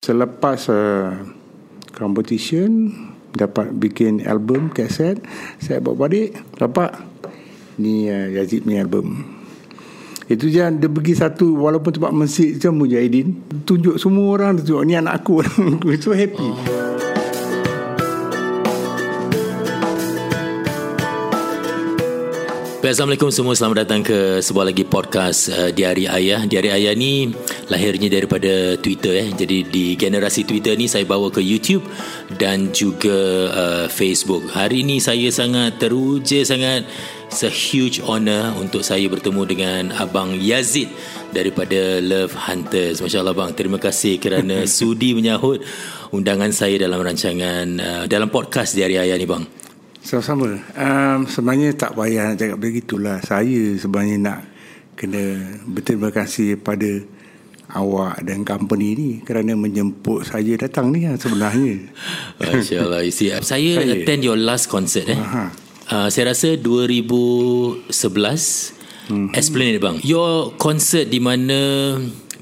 Selepas uh, competition dapat bikin album kaset, saya bawa balik, dapat ni uh, Yazid punya album. Itu je dia pergi satu walaupun tempat masjid macam Mujahidin tunjuk semua orang tunjuk ni anak aku. so happy. Oh. Baik, Assalamualaikum semua. Selamat datang ke sebuah lagi podcast uh, Diari Ayah Diari Ayah ni lahirnya daripada Twitter eh. Jadi di generasi Twitter ni saya bawa ke YouTube Dan juga uh, Facebook. Hari ini saya sangat teruja sangat It's a huge honor untuk saya bertemu dengan Abang Yazid Daripada Love Hunters. Masya Allah bang Terima kasih kerana sudi menyahut Undangan saya dalam rancangan uh, Dalam podcast Diari Ayah ni bang sama-sama. Um, sebenarnya tak payah nak cakap begitulah. Saya sebenarnya nak kena berterima kasih pada awak dan company ni kerana menjemput saya datang ni lah sebenarnya. Masya Allah. Saya, saya attend your last concert eh. Uh, saya rasa 2011 hmm. Esplanade bang. Your concert di mana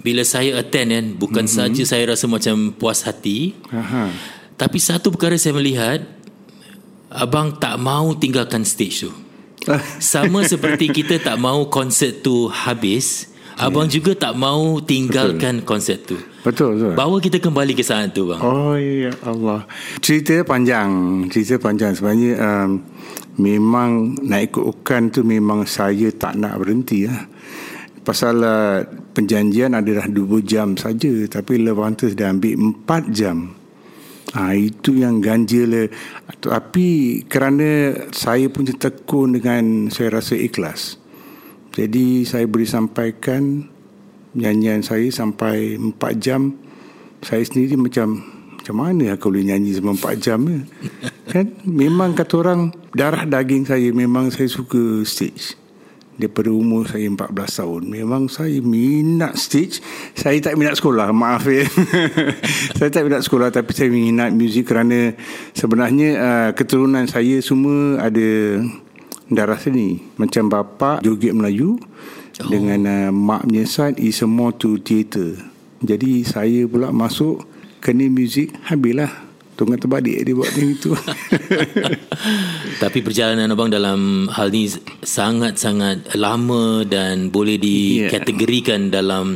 bila saya attend kan bukan hmm. saja saya rasa macam puas hati. Aha. Tapi satu perkara saya melihat abang tak mau tinggalkan stage tu. Sama seperti kita tak mau konsert tu habis, yeah. abang juga tak mau tinggalkan betul. konsert tu. Betul, betul. Bawa kita kembali ke saat tu bang. Oh ya Allah. Cerita panjang, cerita panjang sebenarnya um, memang nak ikut ukan tu memang saya tak nak berhenti lah. Pasal uh, penjanjian adalah 2 jam saja tapi Levantus dah ambil 4 jam. Ha, itu yang ganjil tapi kerana saya punya tekun dengan saya rasa ikhlas. Jadi saya beri sampaikan nyanyian saya sampai 4 jam. Saya sendiri macam macam mana aku boleh nyanyi selama 4 jam kan? Memang kata orang darah daging saya memang saya suka stage daripada umur saya 14 tahun. Memang saya minat stage. Saya tak minat sekolah maaf ya. Saya tak minat sekolah tapi saya minat muzik kerana sebenarnya uh, keturunan saya semua ada darah seni. Macam bapa joget Melayu oh. dengan uh, maknya side is more to theater jadi saya pula masuk kena muzik habislah Tunggu terbalik dia buat macam itu. Tapi perjalanan abang dalam hal ni sangat-sangat lama dan boleh dikategorikan yeah. dalam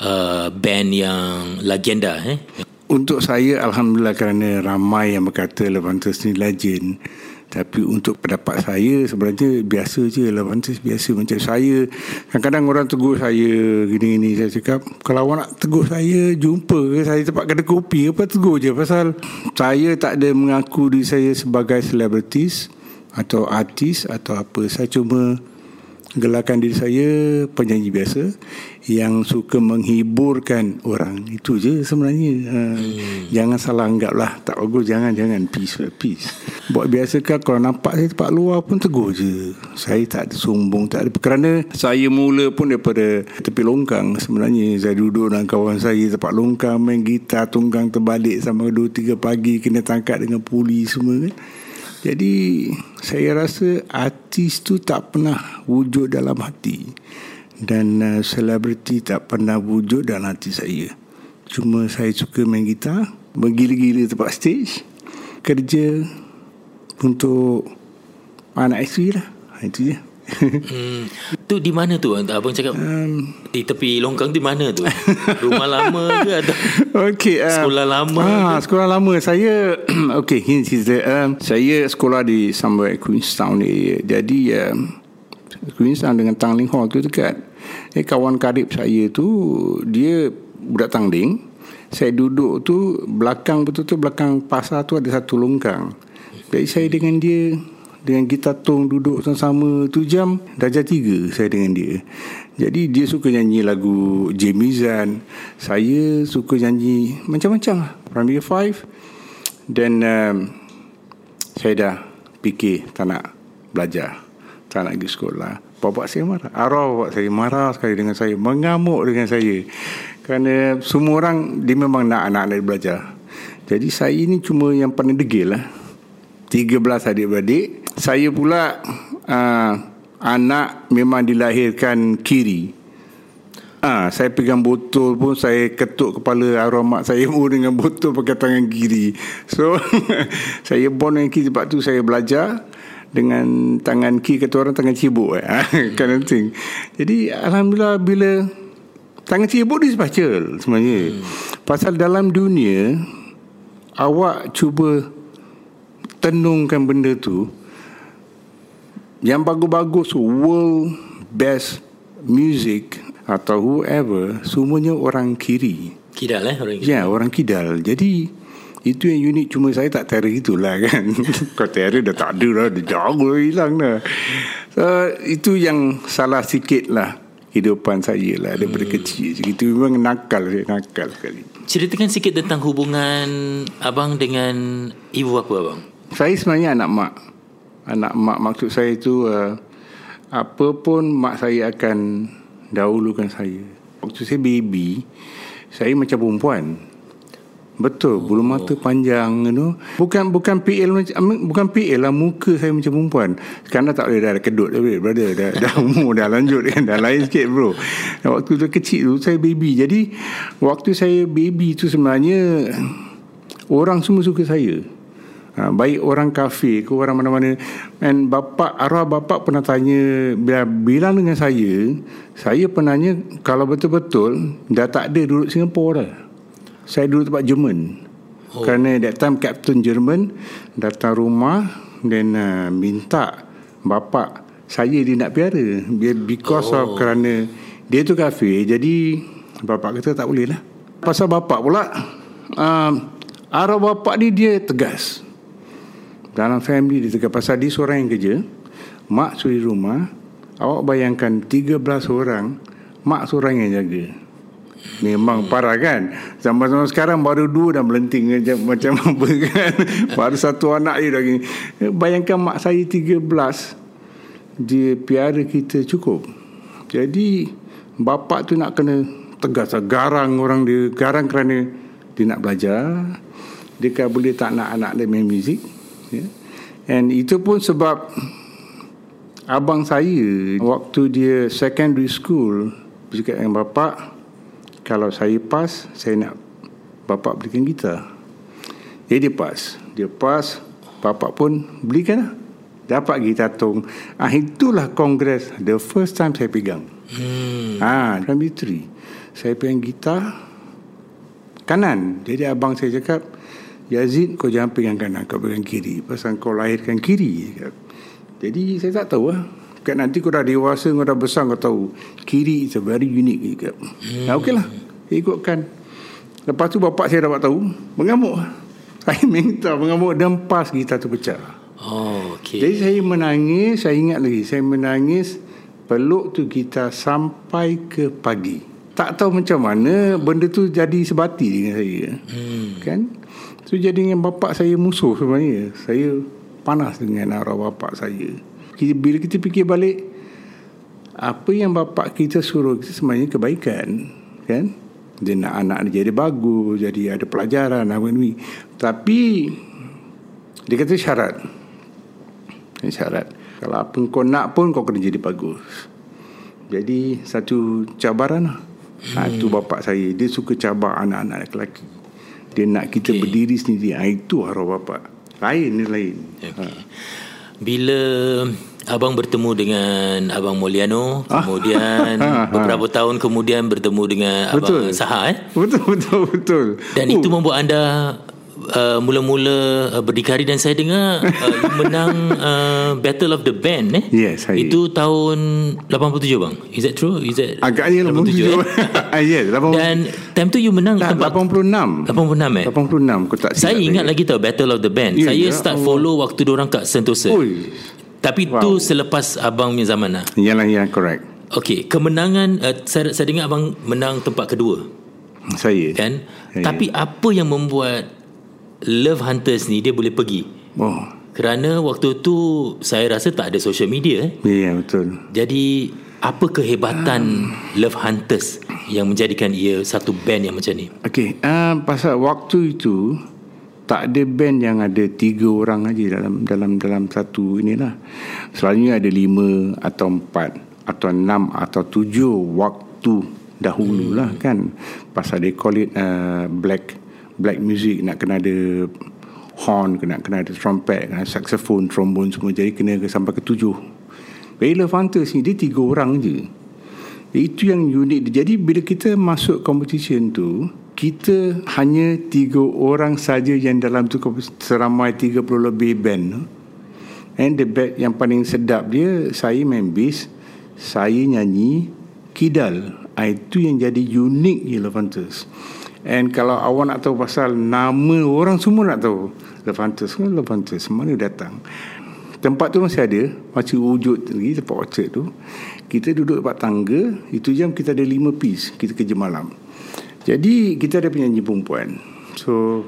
uh, band yang legenda. Eh? Untuk saya, Alhamdulillah kerana ramai yang berkata Levantus ni legend. Tapi untuk pendapat saya sebenarnya biasa je lah. Pantas biasa macam saya. Kadang-kadang orang tegur saya Gini-gini saya cakap Kalau awak nak tegur saya Jumpa ke? Saya tempat kedai kopi Apa tegur je. Pasal saya tak ada mengaku diri saya sebagai selebritis Atau artis Atau apa. Saya cuma gelarkan diri saya penyanyi biasa yang suka menghiburkan orang. Itu je sebenarnya. Uh, hmm. jangan salah anggap lah tak bagus jangan jangan. Peace peace. Buat biasa kan kalau nampak saya tempat luar pun tegur je. Saya tak ada sombong tak ada. Kerana saya mula pun daripada tepi longkang sebenarnya. Saya duduk dengan kawan saya tempat longkang main gitar tunggang terbalik sampai 2-3 pagi kena tangkap dengan polis semua kan jadi saya rasa artis tu tak pernah wujud dalam hati dan uh, selebriti tak pernah wujud dalam hati saya. Cuma saya suka main gitar, bergila-gila tempat stage, kerja untuk anak isteri lah. Ha, itu je hmm. Tu di mana tu? Abang cakap um, Di tepi longkang di mana tu? Rumah lama ke atau okay, um, Sekolah lama ah, Sekolah lama. Saya Okay ini cerita um, Saya sekolah di Somewhere Queenstown area. Jadi um, Queenstown dengan Tangling Hall tu dekat. Eh, Kawan karib saya tu Dia Budak Tangling. Saya duduk tu Belakang betul-betul Belakang pasar tu ada satu longkang. Jadi saya dengan dia dengan kita tong duduk sama-sama tu jam darjah tiga saya dengan dia. Jadi dia suka nyanyi lagu Jamie Zan saya suka nyanyi macam-macam lah. Primary five. Dan um, saya dah fikir tak nak belajar. Tak nak pergi sekolah. Bapak saya marah. Arwah bapak saya marah sekali dengan saya. Mengamuk dengan saya. Kerana semua orang dia memang nak anak-anak belajar. Jadi saya ini cuma yang paling degil lah. 13 adik-beradik saya pula uh, anak memang dilahirkan kiri. Ah, saya pegang botol pun saya ketuk kepala arwah mak saya pun dengan botol pakai tangan kiri. So saya bond dengan kiri sebab tu saya belajar dengan tangan kiri kata orang tangan cibuk eh. kind of thing. Jadi alhamdulillah bila tangan cibuk dia special sebenarnya. Hmm. Pasal dalam dunia awak cuba tenungkan benda tu yang bagus-bagus world best music atau whoever semuanya orang kiri. Kidal eh orang kiri. Ya, orang kidal. Jadi itu yang unik cuma saya tak terror itulah kan. Kau terror dah tak ada lah, dah jauh hilang dah. So, itu yang salah sikit lah kehidupan saya lah daripada hmm. kecil. Itu memang nakal saya, nakal sekali. Ceritakan sikit tentang hubungan abang dengan ibu apa abang? Saya sebenarnya anak mak. Anak mak maksud saya itu uh, apa pun mak saya akan dahulukan saya. Waktu saya baby, saya macam perempuan. Betul, bulu mata panjang you know. Bukan bukan PL bukan PL lah muka saya macam perempuan. Sekarang tak boleh dah kedut dah brother. Dah, dah umur dah lanjut kan. Dah lain sikit bro. Waktu tu kecil tu saya baby. Jadi waktu saya baby tu sebenarnya orang semua suka saya ha, baik orang kafir ke orang mana-mana. Dan bapa arwah bapa pernah tanya bila bilang dengan saya saya pernahnya kalau betul-betul dah tak ada duduk Singapura dah. Saya duduk tempat Jerman. Oh. kerana that time Captain Jerman datang rumah dan uh, minta bapa saya dia nak piara. Because oh. of kerana dia tu kafir jadi bapa kata tak boleh lah. Pasal bapa pula uh, arwah bapa ni dia tegas dalam family dia tegak pasal dia seorang yang kerja mak suri rumah awak bayangkan 13 orang mak seorang yang jaga. Memang parah kan? Zaman-zaman sekarang baru dua dah melenting macam apa kan? Baru satu anak dia dah gini bayangkan mak saya 13 dia piara kita cukup. Jadi bapa tu nak kena tegas garang orang dia garang kerana dia nak belajar. Dia kan boleh tak nak anak dia main muzik yeah. And itu pun sebab abang saya waktu dia secondary school bercakap dengan bapak kalau saya pas saya nak bapak belikan gitar. Jadi dia pas. Dia pas bapak pun belikan lah. Dapat gitar tong. Ah itulah kongres the first time saya pegang. Hmm. Ah, primary three. Saya pegang gitar kanan. Jadi abang saya cakap, Yazid kau jangan pegang kanan Kau pegang kiri Pasal kau lahirkan kiri Jadi saya tak tahu lah Kan nanti kau dah dewasa Kau dah besar kau tahu Kiri is a very unique juga. Hmm. Nah, Okey lah Ikutkan Lepas tu bapak saya dapat tahu Mengamuk Saya minta mengamuk Dan pas gitar tu pecah oh, okay. Jadi saya menangis Saya ingat lagi Saya menangis Peluk tu gitar Sampai ke pagi tak tahu macam mana benda tu jadi sebati dengan saya. Hmm. Kan? So jadi dengan bapak saya musuh sebenarnya. Saya panas dengan arwah bapak saya. Bila kita fikir balik, apa yang bapak kita suruh kita sebenarnya kebaikan. Kan? Dia nak anak dia jadi bagus, jadi ada pelajaran. Apa ni. Tapi, dia kata syarat. Syarat. Kalau apa kau nak pun kau kena jadi bagus. Jadi satu cabaran lah. Ha, itu bapak saya. Dia suka cabar anak-anak lelaki dia nak kita okay. berdiri sendiri ha, itu arwah bapa lain ni lain okay. ha. bila abang bertemu dengan abang Moliano ah. kemudian beberapa tahun kemudian bertemu dengan betul. abang Saha eh betul betul betul dan uh. itu membuat anda uh, mula-mula uh, berdikari dan saya dengar uh, menang uh, Battle of the Band eh. Yes, saya. Itu tahun 87 bang. Is that true? Is that Agaknya 87. 87 eh? Ah, yes, 87. Dan time tu you menang tak, tempat 86. 86 eh. 86 aku tak Saya ingat lagi tau Battle of the Band. Yeah, saya yeah. start oh. follow waktu dia orang kat Sentosa. Oi. Tapi wow. tu selepas abang punya zaman lah. Yalah, ya, correct. Okay, kemenangan uh, saya, saya dengar abang menang tempat kedua. Saya. Kan? Saya. Tapi apa yang membuat Love Hunters ni dia boleh pergi. Oh. Kerana waktu tu saya rasa tak ada social media eh. Ya yeah, betul. Jadi apa kehebatan uh. Love Hunters yang menjadikan ia satu band yang macam ni? Okey, uh, pasal waktu itu tak ada band yang ada tiga orang aja dalam dalam dalam satu inilah. Selalunya ada lima atau empat atau enam atau tujuh waktu dahulu lah kan pasal they call it uh, black black music nak kena ada horn kena kena ada trumpet kena saxophone trombone semua. Jadi kena sampai ke tujuh. Bella Fantas ni dia tiga orang je. Itu yang unik jadi bila kita masuk competition tu kita hanya tiga orang saja yang dalam tu seramai 30 lebih band. And the band yang paling sedap dia saya main bass saya nyanyi kidal. Ah, itu yang jadi unik Levantus and kalau awak nak tahu pasal nama orang semua nak tahu Levantus kan Levantus mana datang. Tempat tu masih ada masih wujud lagi tempat orchard tu. Kita duduk tempat tangga itu jam kita ada lima piece kita kerja malam. Jadi kita ada penyanyi perempuan. So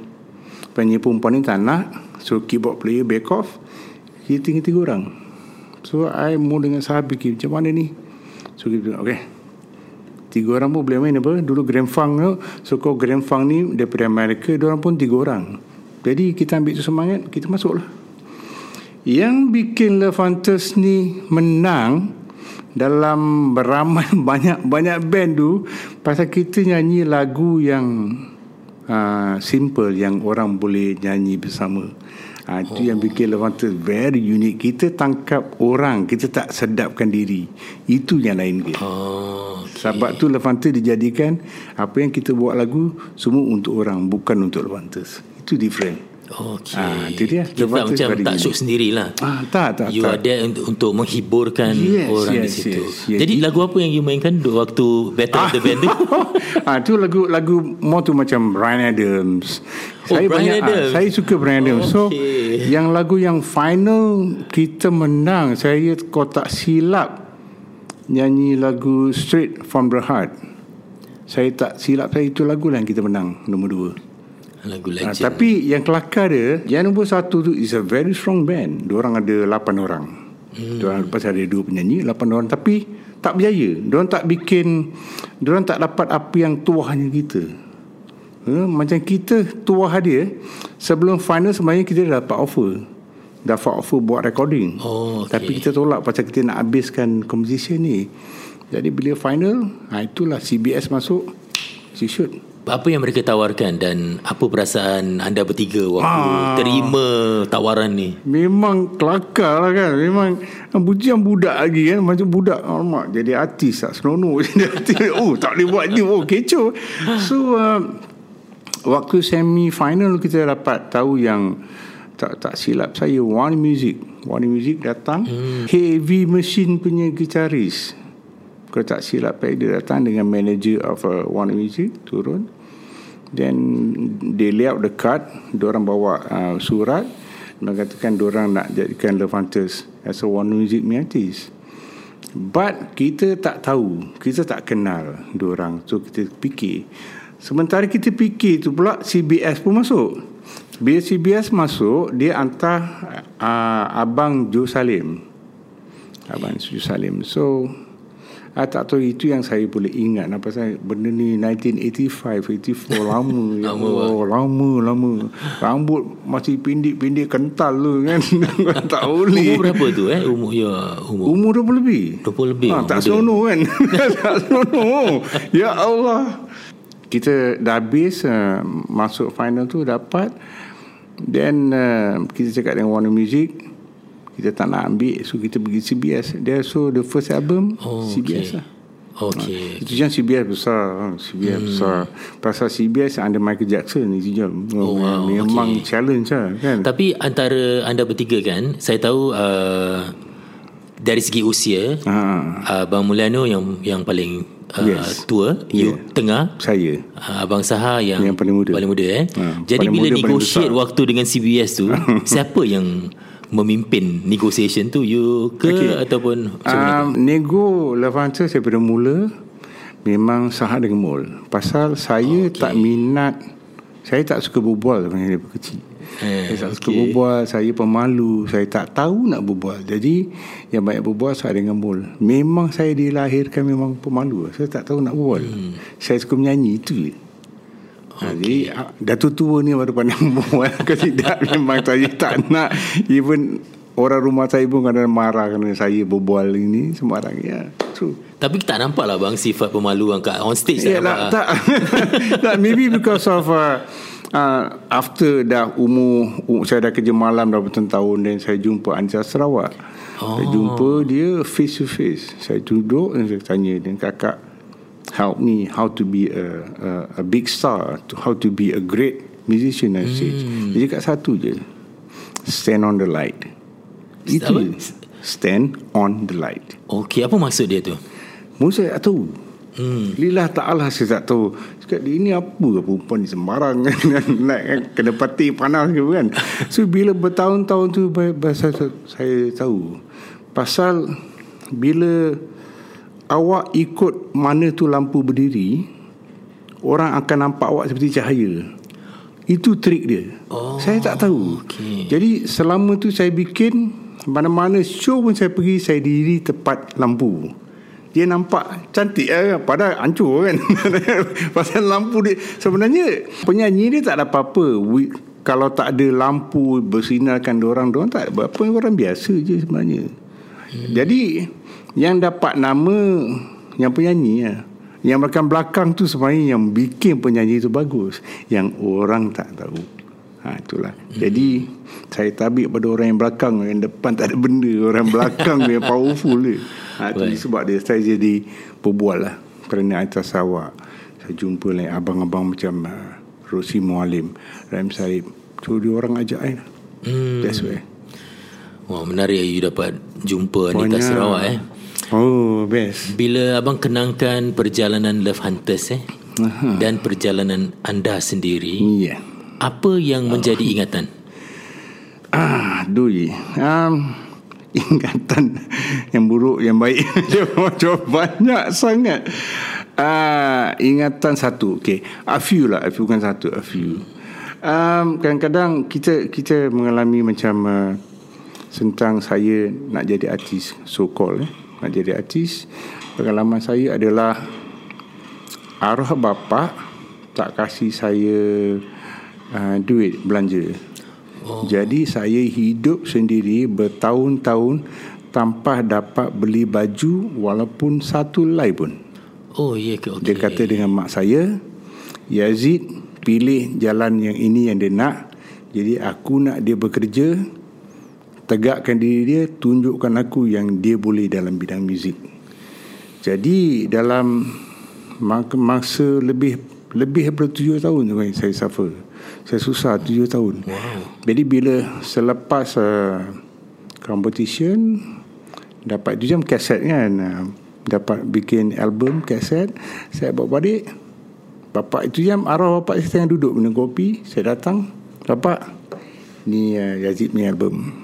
penyanyi perempuan ni tak nak so keyboard player back off kita tinggal tiga orang. So I mau dengan sahabat macam mana ni? So kita okay tiga orang pun boleh main apa? Dulu Grand Funk tu so kau Grand Funk ni daripada Amerika orang pun tiga orang. Jadi kita ambil tu semangat kita masuk lah yang bikin Levantes ni menang dalam beramai banyak-banyak band tu pasal kita nyanyi lagu yang uh, simple yang orang boleh nyanyi bersama. Ha, itu oh. yang bikin Levantes very unique. Kita tangkap orang, kita tak sedapkan diri. Itu yang lain dia. Oh, okay. Sebab tu Levantes dijadikan apa yang kita buat lagu semua untuk orang, bukan untuk Levantes. Itu different. Okey. Ah, itu dia. Kita macam tak shoot sendirilah. Ah, tak, tak. You tak. are there untuk, untuk menghiburkan yes, orang yes, di situ. Yes, yes. Jadi lagu apa yang you mainkan waktu Battle ah. of the Band tu? ah, tu lagu lagu more tu macam Brian Adams. Oh, saya Brian banyak, ah, Adams. Ah, saya suka Brian Adams. Okay. So, yang lagu yang final kita menang, saya kau tak silap nyanyi lagu Straight from the Heart. Saya tak silap saya itu lagu lah yang kita menang nombor dua lagu legend. Ha, tapi yang kelakar dia, yang nombor satu tu is a very strong band. Dua orang ada lapan orang. Hmm. Orang pasal ada dua penyanyi, lapan orang. Tapi tak berjaya. Dua orang tak bikin, dua orang tak dapat apa yang tuahnya kita. Ha, macam kita tuah dia, sebelum final sebenarnya kita dah dapat offer. Dapat offer buat recording. Oh, okay. Tapi kita tolak pasal kita nak habiskan competition ni. Jadi bila final, ha, itulah CBS masuk, she shoot apa yang mereka tawarkan dan apa perasaan anda bertiga waktu ah, terima tawaran ni? Memang kelakar lah kan. Memang bujian budak lagi kan. Macam budak. Alamak, jadi artis tak seronok. oh, tak boleh buat ni. Oh, kecoh. So, uh, waktu semi final kita dapat tahu yang tak tak silap saya One Music. One Music datang. Hmm. Heavy Machine punya gitaris kalau tak silap dia datang dengan manager of uh, One Music turun. Then they lay out the card. Orang bawa uh, surat. Mengatakan orang nak jadikan Levantes as a One Music artist but kita tak tahu. Kita tak kenal orang so kita fikir. Sementara kita fikir tu pula CBS pun masuk. Bila CBS masuk dia hantar uh, abang Joe Salim. Abang Joe Salim. So I tak tahu itu yang saya boleh ingat. Apa saya benda ni 1985 84 lama. Ya lama, oh, lama lama. Rambut masih pindik-pindik kental tu kan? Tak boleh. Umur berapa tu eh umur ya umur? Umur 20 lebih. 20 lebih ha, tak sono kan? Tak sono ya Allah. Kita dah habis uh, masuk final tu dapat. Then uh, kita cakap dengan Warner Music kita tak nak ambil so kita pergi CBS dia so the first album oh, CBS okay. lah Okay. Ha, itu jam CBS besar ha, CBS hmm. besar Pasal CBS under Michael Jackson Itu jam oh, wow. Memang okay. challenge lah kan Tapi antara anda bertiga kan Saya tahu uh, Dari segi usia ha. uh, Abang Mulyano yang yang paling uh, yes. tua You yeah. tengah Saya uh, Abang Saha yang, yang paling muda, paling muda eh? ha. Jadi paling bila muda, negotiate waktu dengan CBS tu Siapa yang memimpin negotiation tu you ke okay. ataupun um, nego Levanter saya pada mula memang sangat dengan mul pasal saya okay. tak minat saya tak suka berbual sebenarnya dari kecil eh, saya tak okay. suka berbual saya pemalu saya tak tahu nak berbual jadi yang banyak berbual saya dengan mul memang saya dilahirkan memang pemalu saya tak tahu nak berbual hmm. saya suka menyanyi itu je Okay. Jadi Datuk tua ni baru pandang buat Kalau tidak memang saya tak nak Even Orang rumah saya pun kadang marah Kerana saya berbual ini Sembarang ya True Tapi tak nampak lah bang sifat pemalu kat on stage yeah, tak nampak. Tak, tak. maybe because of uh, uh, after dah umur, umur saya dah kerja malam dah bertahun-tahun dan saya jumpa Anja Sarawak. Oh. Saya jumpa dia face to face. Saya duduk dan saya tanya dengan kakak help me how to be a a, a big star, to how to be a great musician on stage. Hmm. Dia cakap satu je. Stand on the light. Itu je. Stand on the light. Okey, apa maksud dia tu? Saya tak tahu. Hmm. Lillah ta'ala saya tak tahu. Cakap dia ni apa perempuan ni sembarang kan. Kena pati panas ke kan. So bila bertahun-tahun tu bahasa saya tahu. Pasal bila awak ikut mana tu lampu berdiri, orang akan nampak awak seperti cahaya. Itu trik dia. Oh, saya tak tahu. Okay. Jadi selama tu saya bikin mana-mana show pun saya pergi saya diri tepat lampu dia nampak cantik eh? padahal hancur kan pasal lampu dia sebenarnya penyanyi dia tak ada apa-apa kalau tak ada lampu bersinarkan orang orang tak ada apa orang biasa je sebenarnya hmm. jadi yang dapat nama yang penyanyi ya. yang belakang-belakang tu sebenarnya yang bikin penyanyi itu bagus yang orang tak tahu ha, itulah hmm. jadi saya tabik pada orang yang belakang yang depan tak ada benda orang belakang yang powerful dia Ha, itu sebab dia saya jadi berbual lah kerana atas awak saya jumpa lah abang-abang macam uh, Rosi Mualim Ram Saib so dia orang ajak saya hmm. that's why Wah menarik you dapat jumpa Anita Sarawak eh. Oh best. Bila abang kenangkan perjalanan Love Hunters eh Aha. dan perjalanan anda sendiri, yeah. apa yang menjadi ingatan? Ah, dui. Um, ingatan yang buruk yang baik macam banyak sangat uh, ingatan satu okay a few lah a few bukan satu a few um, kadang-kadang kita kita mengalami macam uh, tentang saya nak jadi artis so called eh, nak jadi artis pengalaman saya adalah arwah bapa tak kasih saya uh, duit belanja Oh. Jadi saya hidup sendiri bertahun-tahun tanpa dapat beli baju walaupun satu lay pun. Oh, ya ke? Okay. Dia kata dengan mak saya, Yazid pilih jalan yang ini yang dia nak. Jadi aku nak dia bekerja, tegakkan diri dia, tunjukkan aku yang dia boleh dalam bidang muzik. Jadi dalam masa lebih lebih daripada tujuh tahun saya suffer. Saya susah tujuh tahun wow. Jadi bila selepas uh, Competition Dapat tu jam kaset kan uh, Dapat bikin album kaset Saya bawa balik Bapak itu jam arah bapak saya tengah duduk minum kopi Saya datang Bapak Ni uh, Yazid punya album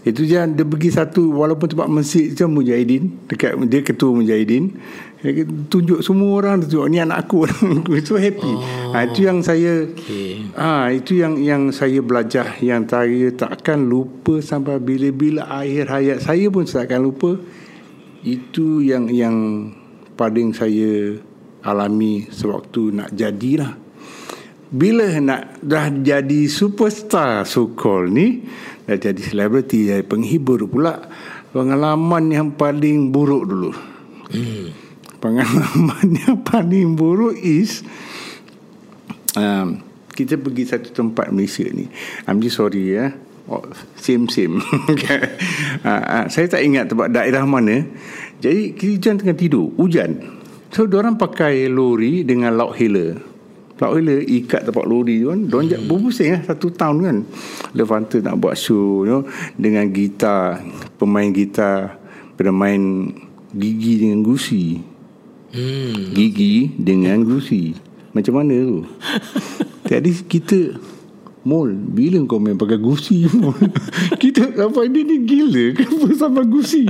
itu je dia pergi satu walaupun tempat masjid macam Mujahidin dekat dia ketua Mujahidin. Dia tunjuk semua orang tunjuk ni anak aku. So happy. Oh, ha, itu yang saya okay. ha, itu yang yang saya belajar. Yang saya takkan lupa sampai bila-bila akhir hayat. Saya pun saya akan lupa. Itu yang yang paling saya alami sewaktu nak jadilah bila nak dah jadi superstar so called ni dah jadi selebriti jadi penghibur pula pengalaman yang paling buruk dulu. Hmm. pengalaman yang paling buruk is um, kita pergi satu tempat Malaysia ni. I'm just sorry ya. Oh, same same. Uh, uh, saya tak ingat tempat daerah mana. Jadi kita tengah tidur. Hujan. So orang pakai lori dengan loud hailer tak boleh ikat tempat lori tu kan. Diorang hmm. berpusing lah Satu tahun kan. Levante nak buat show you know, Dengan gitar Pemain gitar Bermain Gigi dengan gusi hmm. Gigi dengan gusi Macam mana tu? Jadi kita Mol Bila kau main pakai gusi Kita Apa ini ni gila Kenapa sampai gusi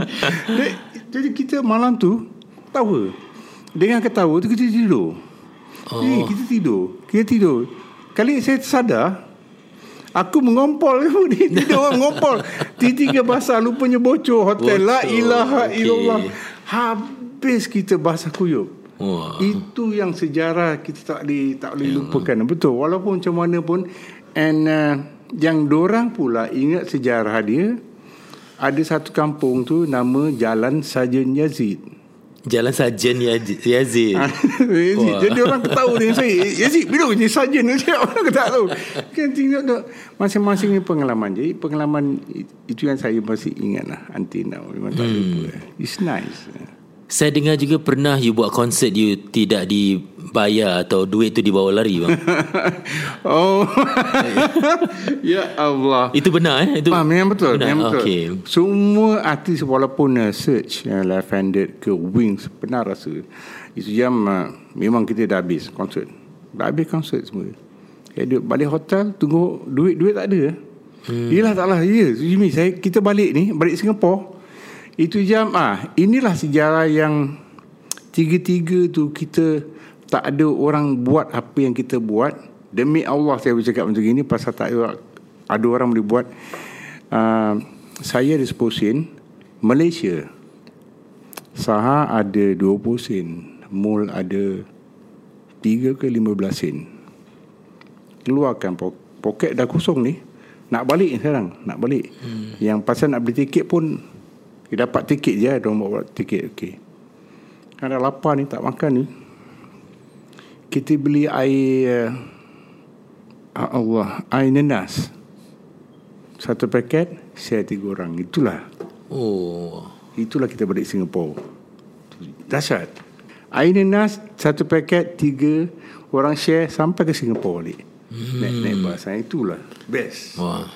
Jadi kita malam tu Tahu Dengan ketawa tu kita tidur Oh. Eh, kita tidur. Kita tidur. Kali saya sadar, aku mengompol. Dia tidur orang mengompol. Tiga-tiga basah, lupanya bocor hotel. La ilaha okay. illallah. Habis kita basah kuyup. Wah. Itu yang sejarah kita tak boleh tak boleh lupakan. Betul. Walaupun macam mana pun and uh, yang dorang pula ingat sejarah dia ada satu kampung tu nama Jalan Sajen Yazid. Jalan Sarjan Yazid. Yazid. Jadi orang tahu dengan saya. Yazid, bila ni Sarjan ni orang tak tahu. Kan tinggal tu. Masing-masing ni pengalaman. Jadi pengalaman itu yang saya masih ingat lah. Until now. Memang tak lupa. It's nice. Saya dengar juga pernah you buat konsert you tidak dibayar atau duit tu dibawa lari bang. oh. ya Allah. Itu benar eh? Itu ah, memang betul. Benar? Memang betul. Okay. Semua artis walaupun uh, search uh, left handed ke wings pernah rasa itu jam uh, memang kita dah habis konsert. Dah habis konsert semua. Okay, balik hotel tunggu duit duit tak ada. Hmm. Yelah taklah ya. Jimmy saya kita balik ni balik Singapura itu jam ah inilah sejarah yang tiga-tiga tu kita tak ada orang buat apa yang kita buat. Demi Allah saya bercakap macam ini pasal tak ada, ada orang boleh buat. Uh, saya ada 10 sen Malaysia. Saha ada 20 sen Mul ada 3 ke 15 sen. Keluarkan poket dah kosong ni Nak balik sekarang Nak balik. Hmm. Yang pasal nak beli tiket pun dia dapat tiket je Dia bawa tiket Okey. Kan dah lapar ni Tak makan ni. Kita beli air uh, Allah Air nenas Satu paket Share tiga orang. Itulah. Oh. Itulah kita balik Singapura Dahsyat. Air nenas Satu paket Tiga Orang share Sampai ke Singapura balik. Hmm. Naik-naik bahasa Itulah. Best. Wah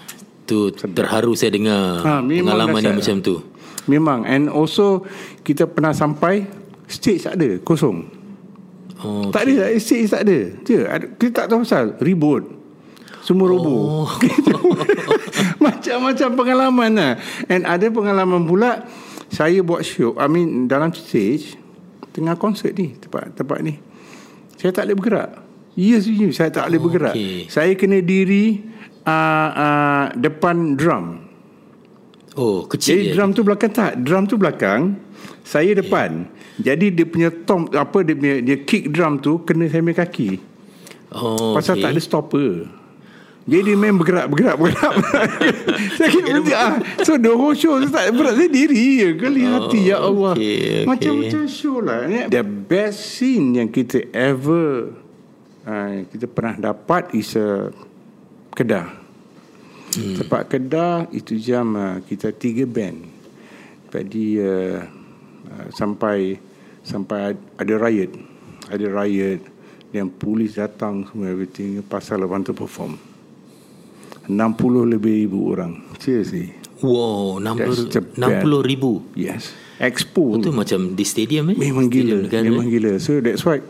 Tu terharu saya dengar ha, pengalaman yang macam tu. Memang. And also Kita pernah sampai Stage tak ada Kosong. Oh, Tak ada Stage tak ada. Je, Kita tak tahu pasal Reboot. Semua roboh oh. Macam-macam pengalaman lah. And ada pengalaman pula Saya buat show I mean Dalam stage Tengah konsert ni Tempat tempat ni. Saya tak boleh bergerak. Yes, saya tak boleh oh, bergerak. okay. Saya kena diri uh, uh, Depan drum Oh kecil Jadi drum tu belakang tak Drum tu belakang Saya depan. Yeah. Jadi dia punya tom Apa dia punya Dia kick drum tu Kena saya punya kaki. Oh Pasal okay. tak ada stopper. Jadi dia main bergerak Bergerak Bergerak. Saya kira berhenti ah. So the whole show Saya tak berat Saya diri je. Kali oh, hati Ya Allah. okay, okay. Macam-macam show lah. The best scene Yang kita ever uh, Kita pernah dapat Is a Kedah hmm. Tempat Kedah itu jam uh, kita tiga band. Jadi uh, uh, sampai sampai ada riot. Ada riot dan polis datang semua everything pasal lepas tu perform. 60 lebih ribu orang. Seriously. Wow, 60, 60 ribu. Yes. Expo. Itu macam di stadium eh? Memang gila. Stadium memang gila. So that's why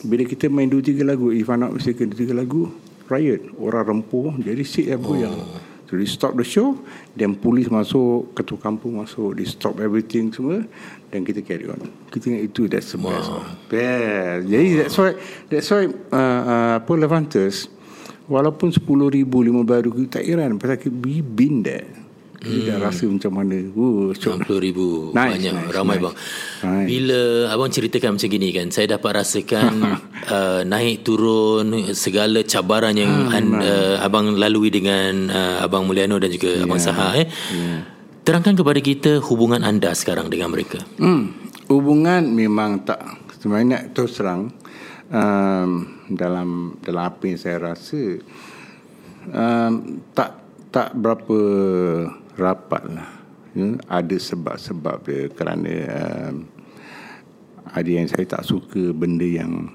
bila kita main dua tiga lagu, if I'm not mistaken, dua tiga lagu, riot orang rempuh jadi yang goyang oh. So they stop the show then polis masuk ketua kampung masuk they stop everything semua dan kita carry on kita ingat itu that's the best wow. best jadi wow. that's why that's why uh, uh, apa Levantes walaupun 10 ribu 15 ribu tak iran pasal we been there hmm. rasa macam mana oh, 60 ribu nice, Banyak nice, Ramai nice. bang nice. Bila Abang ceritakan macam gini kan Saya dapat rasakan uh, Naik turun Segala cabaran yang hmm, an, uh, Abang lalui dengan uh, Abang Mulyano Dan juga yeah. Abang Saha eh. yeah. Terangkan kepada kita Hubungan anda sekarang Dengan mereka hmm. Hubungan memang tak Sebenarnya terus terang um, Dalam Dalam apa yang saya rasa um, Tak tak berapa rapat lah ya, ada sebab-sebab dia kerana um, ada yang saya tak suka benda yang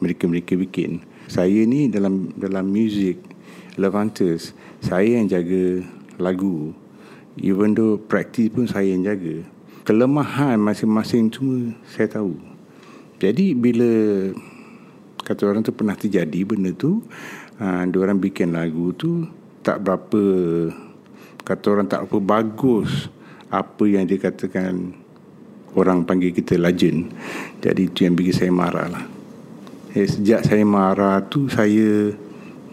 mereka-mereka bikin. Saya ni dalam dalam music Levantes saya yang jaga lagu. Even though practice pun saya yang jaga. Kelemahan masing-masing semua saya tahu. Jadi bila kata orang tu pernah terjadi benda tu uh, orang bikin lagu tu tak berapa kata orang tak apa bagus apa yang dia katakan orang panggil kita legend jadi itu yang bikin saya marah lah. Eh, sejak saya marah tu saya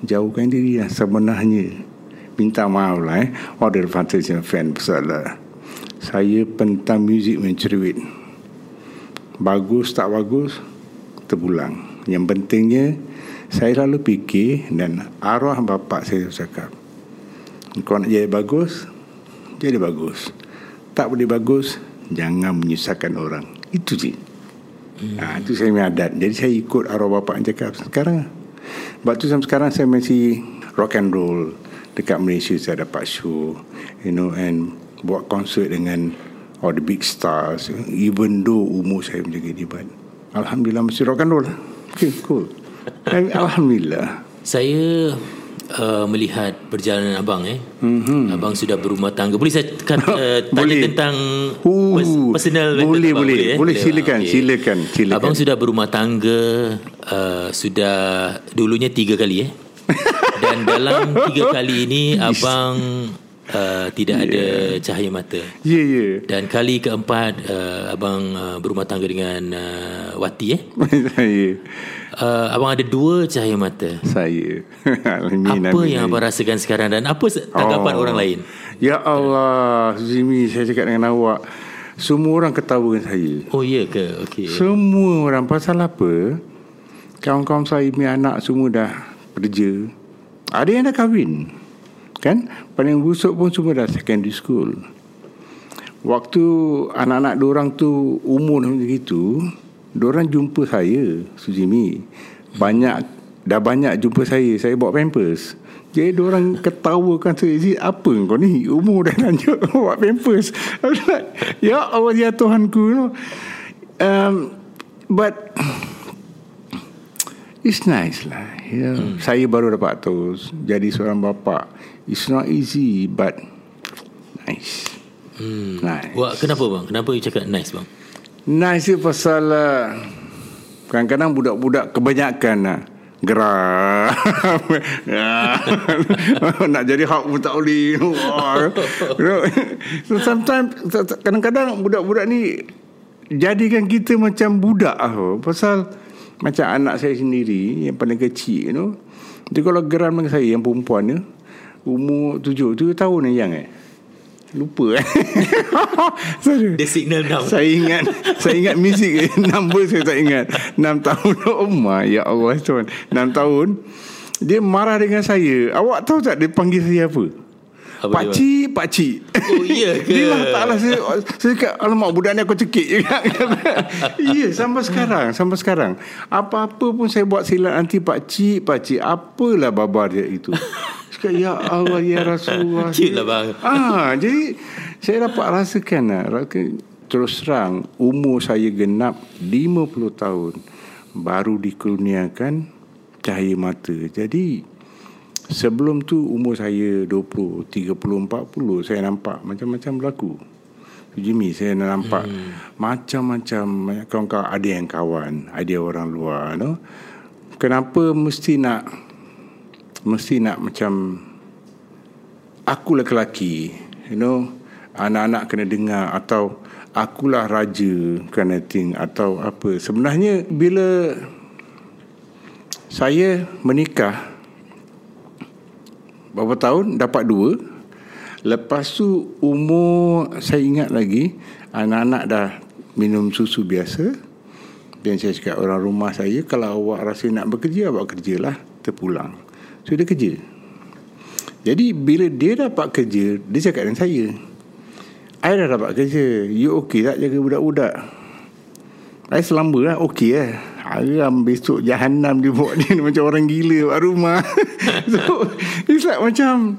jauhkan diri lah sebenarnya. Minta maaf lah eh. Order fantasy fan pasal lah. Saya pentang muzik mencerewit bagus tak bagus terpulang. Yang pentingnya saya lalu fikir dan arwah bapa saya cakap kau nak jadi bagus Jadi bagus. Tak boleh bagus Jangan menyusahkan orang. Itu je. Hmm. ha, Itu saya punya adat. Jadi saya ikut arwah bapak yang cakap Sekarang Sebab tu sampai sekarang saya masih Rock and roll Dekat Malaysia. Saya dapat show You know And Buat konsert dengan All the big stars. Even though umur saya menjaga ni But Alhamdulillah masih rock and roll Okay cool. Alhamdulillah. Saya uh, melihat perjalanan abang eh. Mm-hmm. Abang sudah berumah tangga. Boleh saya kan, uh, tanya boleh. tentang uh, personal boleh boleh. Boleh, eh? boleh silakan okay. silakan silakan. Abang sudah berumah tangga uh, sudah dulunya tiga kali eh. Dan dalam tiga kali ini abang uh, tidak yeah. ada cahaya mata. Ya yeah, ya. Yeah. Dan kali keempat uh, abang uh, berumah tangga dengan uh, Wati eh. Saya. uh, abang ada dua cahaya mata. Saya. apa yang abang rasakan sekarang dan apa tanggapan oh. orang lain? Ya Allah, Zimi saya cakap dengan awak. Semua orang ketawa dengan saya. Oh ya ke? Okey. Semua orang pasal apa? Kawan-kawan saya, mi anak semua dah kerja. Ada yang dah kahwin. Kan? Paling busuk pun semua dah secondary school. Waktu anak-anak orang tu umur macam itu, orang jumpa saya, Sujimi. Banyak dah banyak jumpa saya, saya bawa pampers. Jadi orang ketawakan saya, apa kau ni? Umur dah lanjut bawa pampers. ya Allah ya Tuhanku. You know? um, but it's nice lah. Yeah. Hmm. Saya baru dapat tu jadi seorang bapa. It's not easy but nice. Hmm. Nice. Wah, kenapa bang? Kenapa you cakap nice bang? Nice ni pasal uh, kadang-kadang budak-budak kebanyakan uh, gerak nak jadi hak pun tak boleh so sometimes kadang-kadang budak-budak ni jadikan kita macam budak uh, pasal macam anak saya sendiri Yang paling kecil you know? Dia kalau geram dengan saya Yang perempuan ni Umur tujuh Tujuh tahun yang eh Lupa eh Dia signal enam Saya ingat Saya ingat muzik eh. Number saya tak ingat Enam tahun Oh my Ya Allah tuan Enam tahun Dia marah dengan saya Awak tahu tak Dia panggil saya apa apa pak cik, pak cik. Oh iya ke? Dia lah taklah saya saya cakap alamak budak ni aku cekik juga. iya sampai sekarang, sampai sekarang. Apa-apa pun saya buat silap nanti pak cik, pak cik. Apalah babar dia itu. Cakap ya Allah ya Rasulullah. Cik lah bang. Ah, jadi saya dapat rasakan lah. Terus terang umur saya genap 50 tahun baru dikurniakan cahaya mata. Jadi Sebelum tu umur saya 20, 30, 40 Saya nampak macam-macam berlaku Jimmy saya nampak hmm. Macam-macam Kawan-kawan ada yang kawan Ada orang luar no? Kenapa mesti nak Mesti nak macam Aku lelaki You know Anak-anak kena dengar Atau Akulah raja Kind of thing Atau apa. Sebenarnya Bila Saya menikah Berapa tahun dapat dua. Lepas tu umur Saya ingat lagi Anak-anak dah minum susu biasa. Dan saya cakap orang rumah saya Kalau awak rasa nak bekerja Awak kerjalah Terpulang So dia kerja. Jadi bila dia dapat kerja Dia cakap dengan saya I dah dapat kerja. You okey tak jaga budak-budak? I selamba lah. Okey lah. Haram besok jahanam dia buat dia macam orang gila kat rumah. so it's like macam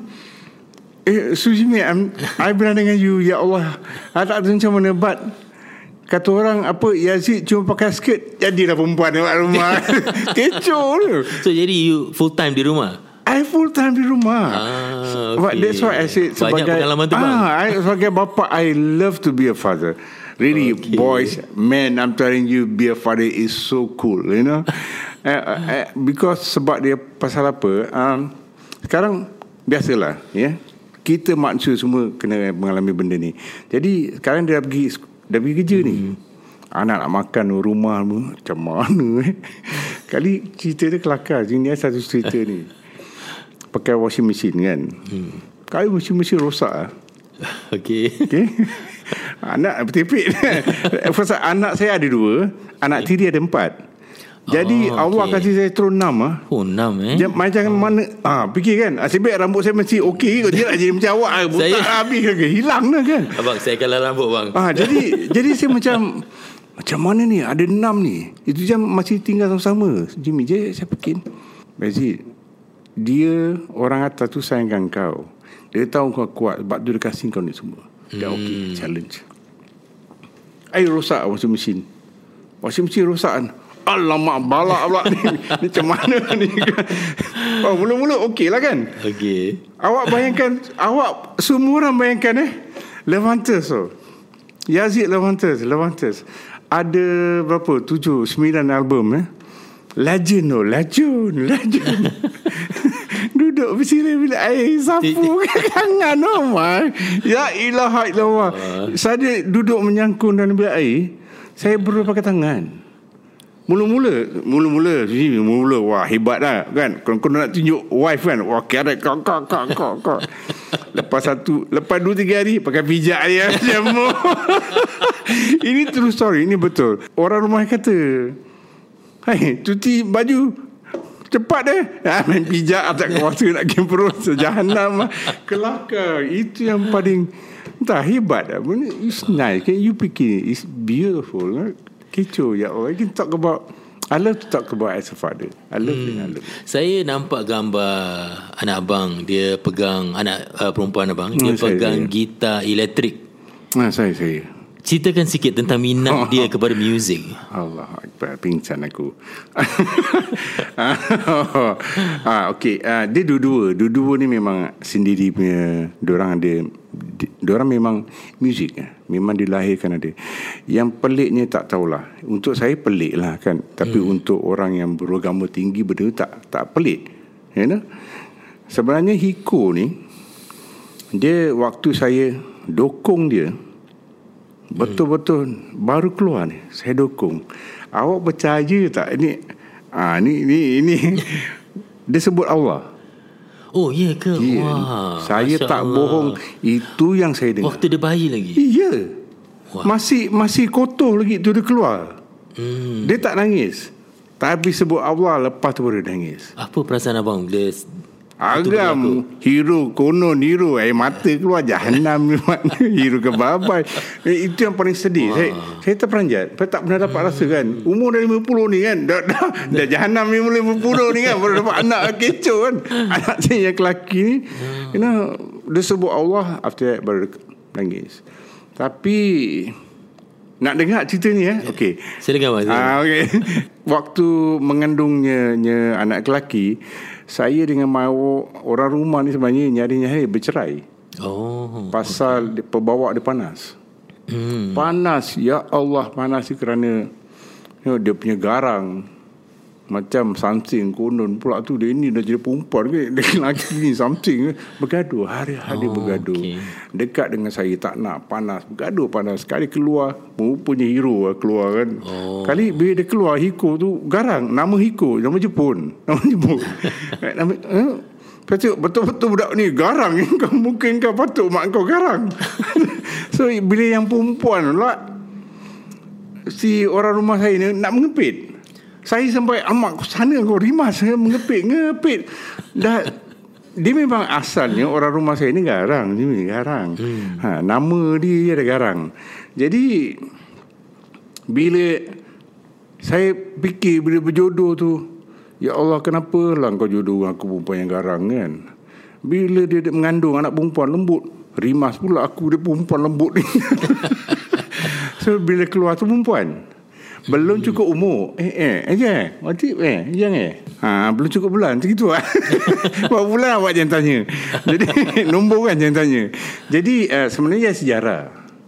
eh Sujimi I'm, I bilang dengan you ya Allah. I tak tahu macam mana but kata orang apa Yazid cuma pakai skirt jadilah perempuan kat rumah. Kecoh tu. So jadi you full time di rumah? I full time di rumah. Ah, okay. But that's why I said sebagai Banyak pengalaman tu bang. Ah, I, sebagai bapa I love to be a father. Really, okay. boys, men, I'm telling you, be a father is so cool, you know. uh, uh, because sebab dia pasal apa? Um, sekarang biasalah, ya. Yeah? Kita manusia semua kena mengalami benda ni. Jadi sekarang dia pergi dah pergi kerja hmm. ni. Anak nak makan rumah macam mana eh? Kali cerita dia kelakar Ini satu cerita ni. Pakai washing machine kan? Hmm. Kali washing machine rosak lah Okay Okay Anak bertipik Pasal anak saya ada dua. Anak tiri ada empat jadi oh, Allah okay. kasih saya terus enam ah. Oh enam eh. Dia, macam oh. mana ah fikir kan. Asyik ah, rambut saya mesti okey Dia nak jadi macam awak ah, buta saya... habis ke hilang dah kan. Abang saya kalah rambut bang. Ah jadi jadi saya macam Macam mana ni Ada enam ni Itu jam masih tinggal sama-sama Jimmy je saya fikir Bazid Dia Orang atas tu sayangkan kau Dia tahu kau kuat Sebab tu dia kasih kau ni semua Dia hmm. okay Challenge Air rosak washing machine Washing machine rosak kan Alamak balak pula ni. Ni macam mana ni? Oh, Mula-mula okey lah kan? Okey. Awak bayangkan Awak Semua orang bayangkan eh? Levantes tu. Yazid Levantes Levantes ada berapa? Tujuh sembilan album eh? Legend tu legend legend. Duduk bersirai bila air sapu kangen oh my. Ya ilah ilah saya duduk menyangkun dalam bilik air saya perlu pakai tangan Mula-mula Mula-mula Mula-mula Wah hebat lah kan? Kau, kau nak tunjuk Wife kan? Wah kira kau kau kau kau kau. Lepas satu Lepas dua tiga hari Pakai pijak dia Macam Ini true story Ini betul. Orang rumah kata Hai Cuci baju Cepat deh ha, Main pijak Atas kuasa nak game perut. Sejahanam Kelakar. Itu yang paling Entah hebat lah. It's nice. Can you fikir It's beautiful Kecoh ya Allah. I can talk about I love to talk about as a father. I love hmm. I love Saya nampak gambar Anak abang. Dia pegang Anak uh, perempuan abang. Dia hmm, pegang saya, gitar elektrik. Nah saya saya Ceritakan sikit tentang minat oh, dia kepada muzik. Allah Akbar, pingsan aku. ah, okay, uh, dia dua-dua. Dua-dua ni memang sendiri punya... Diorang ada... Diorang memang muzik. Memang dilahirkan ada. Yang peliknya tak tahulah. Untuk saya pelik lah kan. Tapi hmm. untuk orang yang beragama tinggi benda tak tak pelik. You know? Sebenarnya Hiko ni... Dia waktu saya dokong dia... Betul-betul baru keluar ni saya dukung. Awak percaya tak ini ah ni ni ini dia sebut Allah. Oh ya ke? Yeah. Wah. Saya Masya tak Allah. bohong itu yang saya dengar. Waktu dia bayi lagi. Iya. Wah. Masih masih kotor lagi tu dia keluar. Hmm. Dia tak nangis. Tapi sebut Allah lepas tu baru dia nangis. Apa perasaan abang bila Agam. Hero konon hero air mata keluar jahanam hero ke babai. Eh, itu yang paling sedih. Wah. saya saya terperanjat. Saya tak pernah dapat rasa kan? Umur dah 50 ni kan? Dah dah, dah jahanam ni mulai 50 ni kan? Baru dapat anak kecoh kan? Anak saya yang lelaki ni you know dia sebut Allah after that baru nangis. Tapi nak dengar cerita ni eh? Okey. Saya dengar mas ah okey. Waktu mengandungnya anak lelaki saya dengan mau orang rumah ni sebenarnya nyari-nyari bercerai. Oh. Pasal dia, pembawa dia panas. Hmm. Panas ya Allah panas kerana you know, dia punya garang macam something konon pula tu dia ni dah jadi perempuan ke? Dia lagi ni something bergaduh. Hari-hari oh, bergaduh. okay. dekat dengan saya tak nak panas. Bergaduh panas. Sekali keluar punya hero lah keluar kan. Oh. kali bila dia keluar Hiko tu garang. Nama Hiko nama Jepun. Nama Jepun. Nama eh? Kata, betul-betul budak ni garang. Kau mungkin kau patut mak kau garang. So bila yang perempuan lah si orang rumah saya ni nak mengepit saya sampai amak sana kau rimas saya mengepit ngepit. Dah dia memang asalnya orang rumah saya ni garang ni garang. Hmm. ha, nama dia ada garang. Jadi bila saya fikir bila berjodoh tu ya Allah kenapa lah kau jodoh aku perempuan yang garang kan? Bila dia mengandung anak perempuan lembut rimas pula aku dia perempuan lembut ni. So bila keluar tu perempuan belum cukup umur. Eh, eh, eh, eh. Waktu, eh, yang eh. Ha, belum cukup bulan. Macam itu lah. Berapa bulan awak jangan tanya. Jadi, nombor kan jangan tanya. Jadi, uh, sebenarnya sejarah.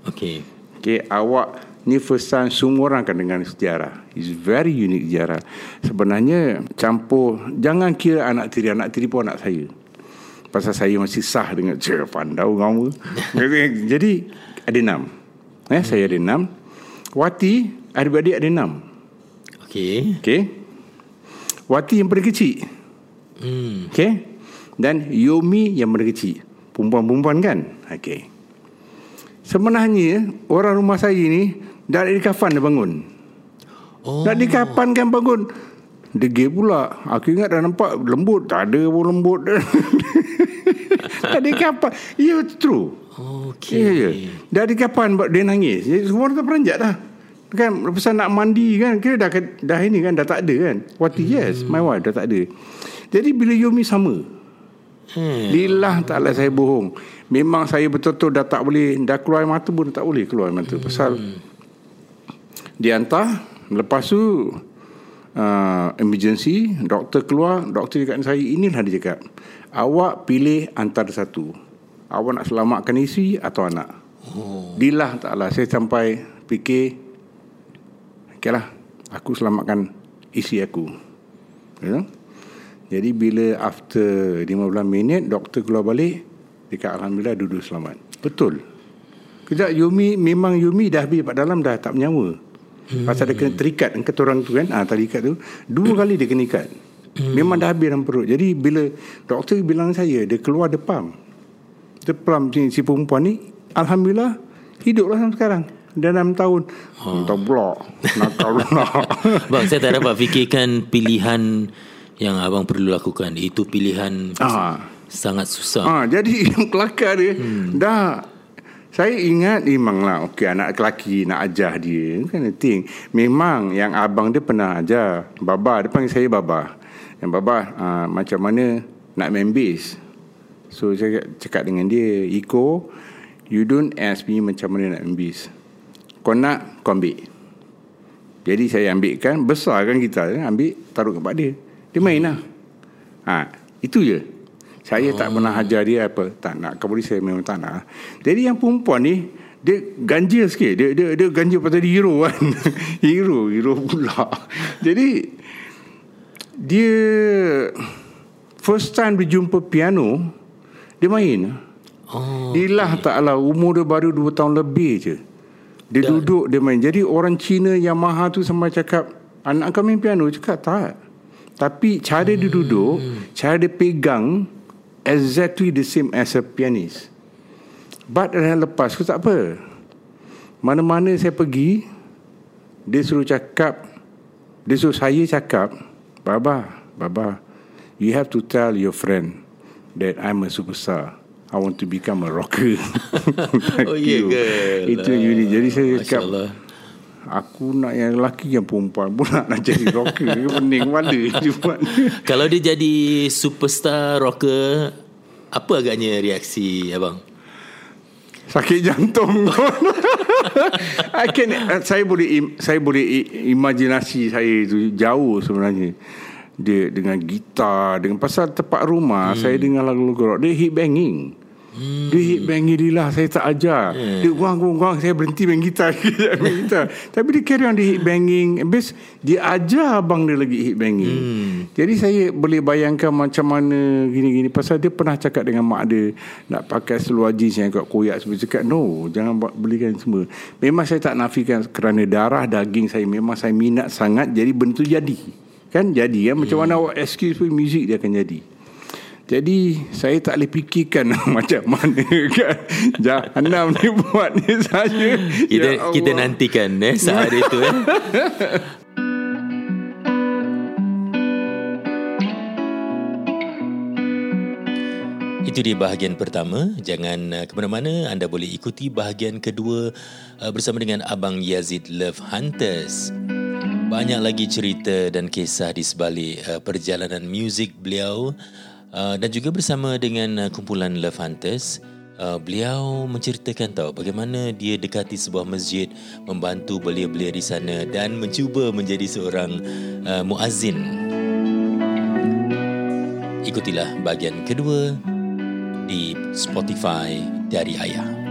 Okay. Okay, awak ni first time semua orang akan dengar sejarah. It's very unique sejarah. Sebenarnya, campur, jangan kira anak tiri. Anak tiri pun anak saya. Pasal saya masih sah dengan cik pandau kamu. Jadi, ada enam. Eh, hmm. Saya ada enam. Wati Adik-adik ada enam. Okey. Okey. Wati yang paling kecil. Hmm. Okey. Dan Yomi yang paling kecil. Perempuan-perempuan kan? Okey. Sebenarnya Orang rumah saya ni Dah ada kafan dah bangun. Oh. Dah di kafan kan bangun? Degil pula. Aku ingat dah nampak Lembut. Tak ada pun lembut. Tak ada kapan Ya yeah, true. Okay yeah, yeah. Dah di kapan Dia nangis. Semua orang terperanjat dah kan lepas nak mandi kan kira dah dah ini kan dah tak ada kan wati hmm. yes my wife dah tak ada jadi bila Yumi sama hmm. lillah taklah saya bohong memang saya betul-betul dah tak boleh dah keluar mata pun tak boleh keluar mata hmm. pasal dia hantar lepas tu uh, emergency doktor keluar doktor cakap saya inilah dia cakap awak pilih antara satu awak nak selamatkan isteri atau anak oh. dilah taklah saya sampai fikir okey lah aku selamatkan isteri aku. You know? jadi bila after 15 minit doktor keluar balik dekat Alhamdulillah duduk selamat. Betul. Kejap Yumi Memang Yumi dah habis Pak dalam dah tak menyawa hmm. Pasal dia kena terikat Kata orang tu kan? Ah, Terikat tu. Dua hmm. kali dia kena ikat. Hmm. Memang dah habis dalam perut. Jadi bila Doktor bilang saya Dia keluar depam Depam si, si perempuan ni Alhamdulillah Hiduplah sampai sekarang Dalam 6 tahun oh. Tak pula Nakal pula Bang saya tak dapat fikirkan Pilihan Yang abang perlu lakukan Itu pilihan ah. Sangat susah ah, Jadi yang kelakar dia hmm. Dah saya ingat memanglah okey anak lelaki nak ajar dia kan thing. Memang yang abang dia pernah ajar. Baba dia panggil saya baba. Yang baba uh, macam mana nak main bass. So saya cakap dengan dia, "Iko, you don't ask me macam mana nak main bass. Kau nak kau ambil." Jadi saya ambilkan besar kan kita ambil taruh kepada dia. Dia main lah. Ha, itu je. Saya oh. tak pernah ajar dia apa. Tak nak. Kau boleh saya memang tak nak. Jadi yang perempuan ni, dia ganjil sikit. Dia, dia, dia ganjil pasal dia hero kan. hero. Hero pula. Jadi, dia first time dia jumpa piano, dia main. Oh, dia lah okay. taklah. Umur dia baru 2 tahun lebih je. Dia Dan, duduk, dia main. Jadi orang Cina yang mahal tu sama cakap, anak kau main piano? Cakap tak. Tapi cara dia duduk, hmm. cara dia pegang, exactly the same as a pianist. But dah lepas tu tak apa. Mana-mana saya pergi, dia suruh cakap, dia suruh saya cakap, Baba, Baba, you have to tell your friend that I'm a superstar. I want to become a rocker. oh, yeah, girl. Itu uh, unik. Jadi saya cakap, Aku nak yang lelaki yang perempuan pun nak, nak jadi rocker Pening mana Kalau dia jadi superstar rocker Apa agaknya reaksi abang? Sakit jantung I can, Saya boleh Saya boleh imajinasi saya itu Jauh sebenarnya Dia dengan gitar Dengan pasal tempat rumah hmm. Saya dengar lagu-lagu rock Dia hit banging Hmm. Dia hit bang dia lah Saya tak ajar. Yeah. Dia guang guang guang Saya berhenti main gitar, main gitar. Tapi dia carry on Dia hit banging. Habis Dia ajar abang dia lagi hit banging. Hmm. Jadi saya boleh bayangkan Macam mana Gini-gini. Pasal dia pernah cakap dengan mak dia Nak pakai seluar jeans Yang kuat koyak Sebab cakap no Jangan belikan semua. Memang saya tak nafikan Kerana darah daging saya. Memang saya minat sangat Jadi benda tu jadi. Kan? Jadi kan? Macam hmm. mana awak excuse pun Muzik dia akan jadi jadi saya tak boleh fikirkan macam mana kan Jahanam ni buat ni saja. Kita, ya kita nantikan eh, saat itu eh. Itu di bahagian pertama. Jangan uh, ke mana-mana. Anda boleh ikuti bahagian kedua uh, bersama dengan Abang Yazid Love Hunters. Banyak lagi cerita dan kisah di sebalik uh, perjalanan muzik beliau Uh, dan juga bersama dengan uh, kumpulan Love Hunters uh, beliau menceritakan tahu bagaimana dia dekati sebuah masjid membantu belia-belia di sana dan mencuba menjadi seorang uh, muazzin. Ikutilah bahagian kedua di Spotify dari Ayah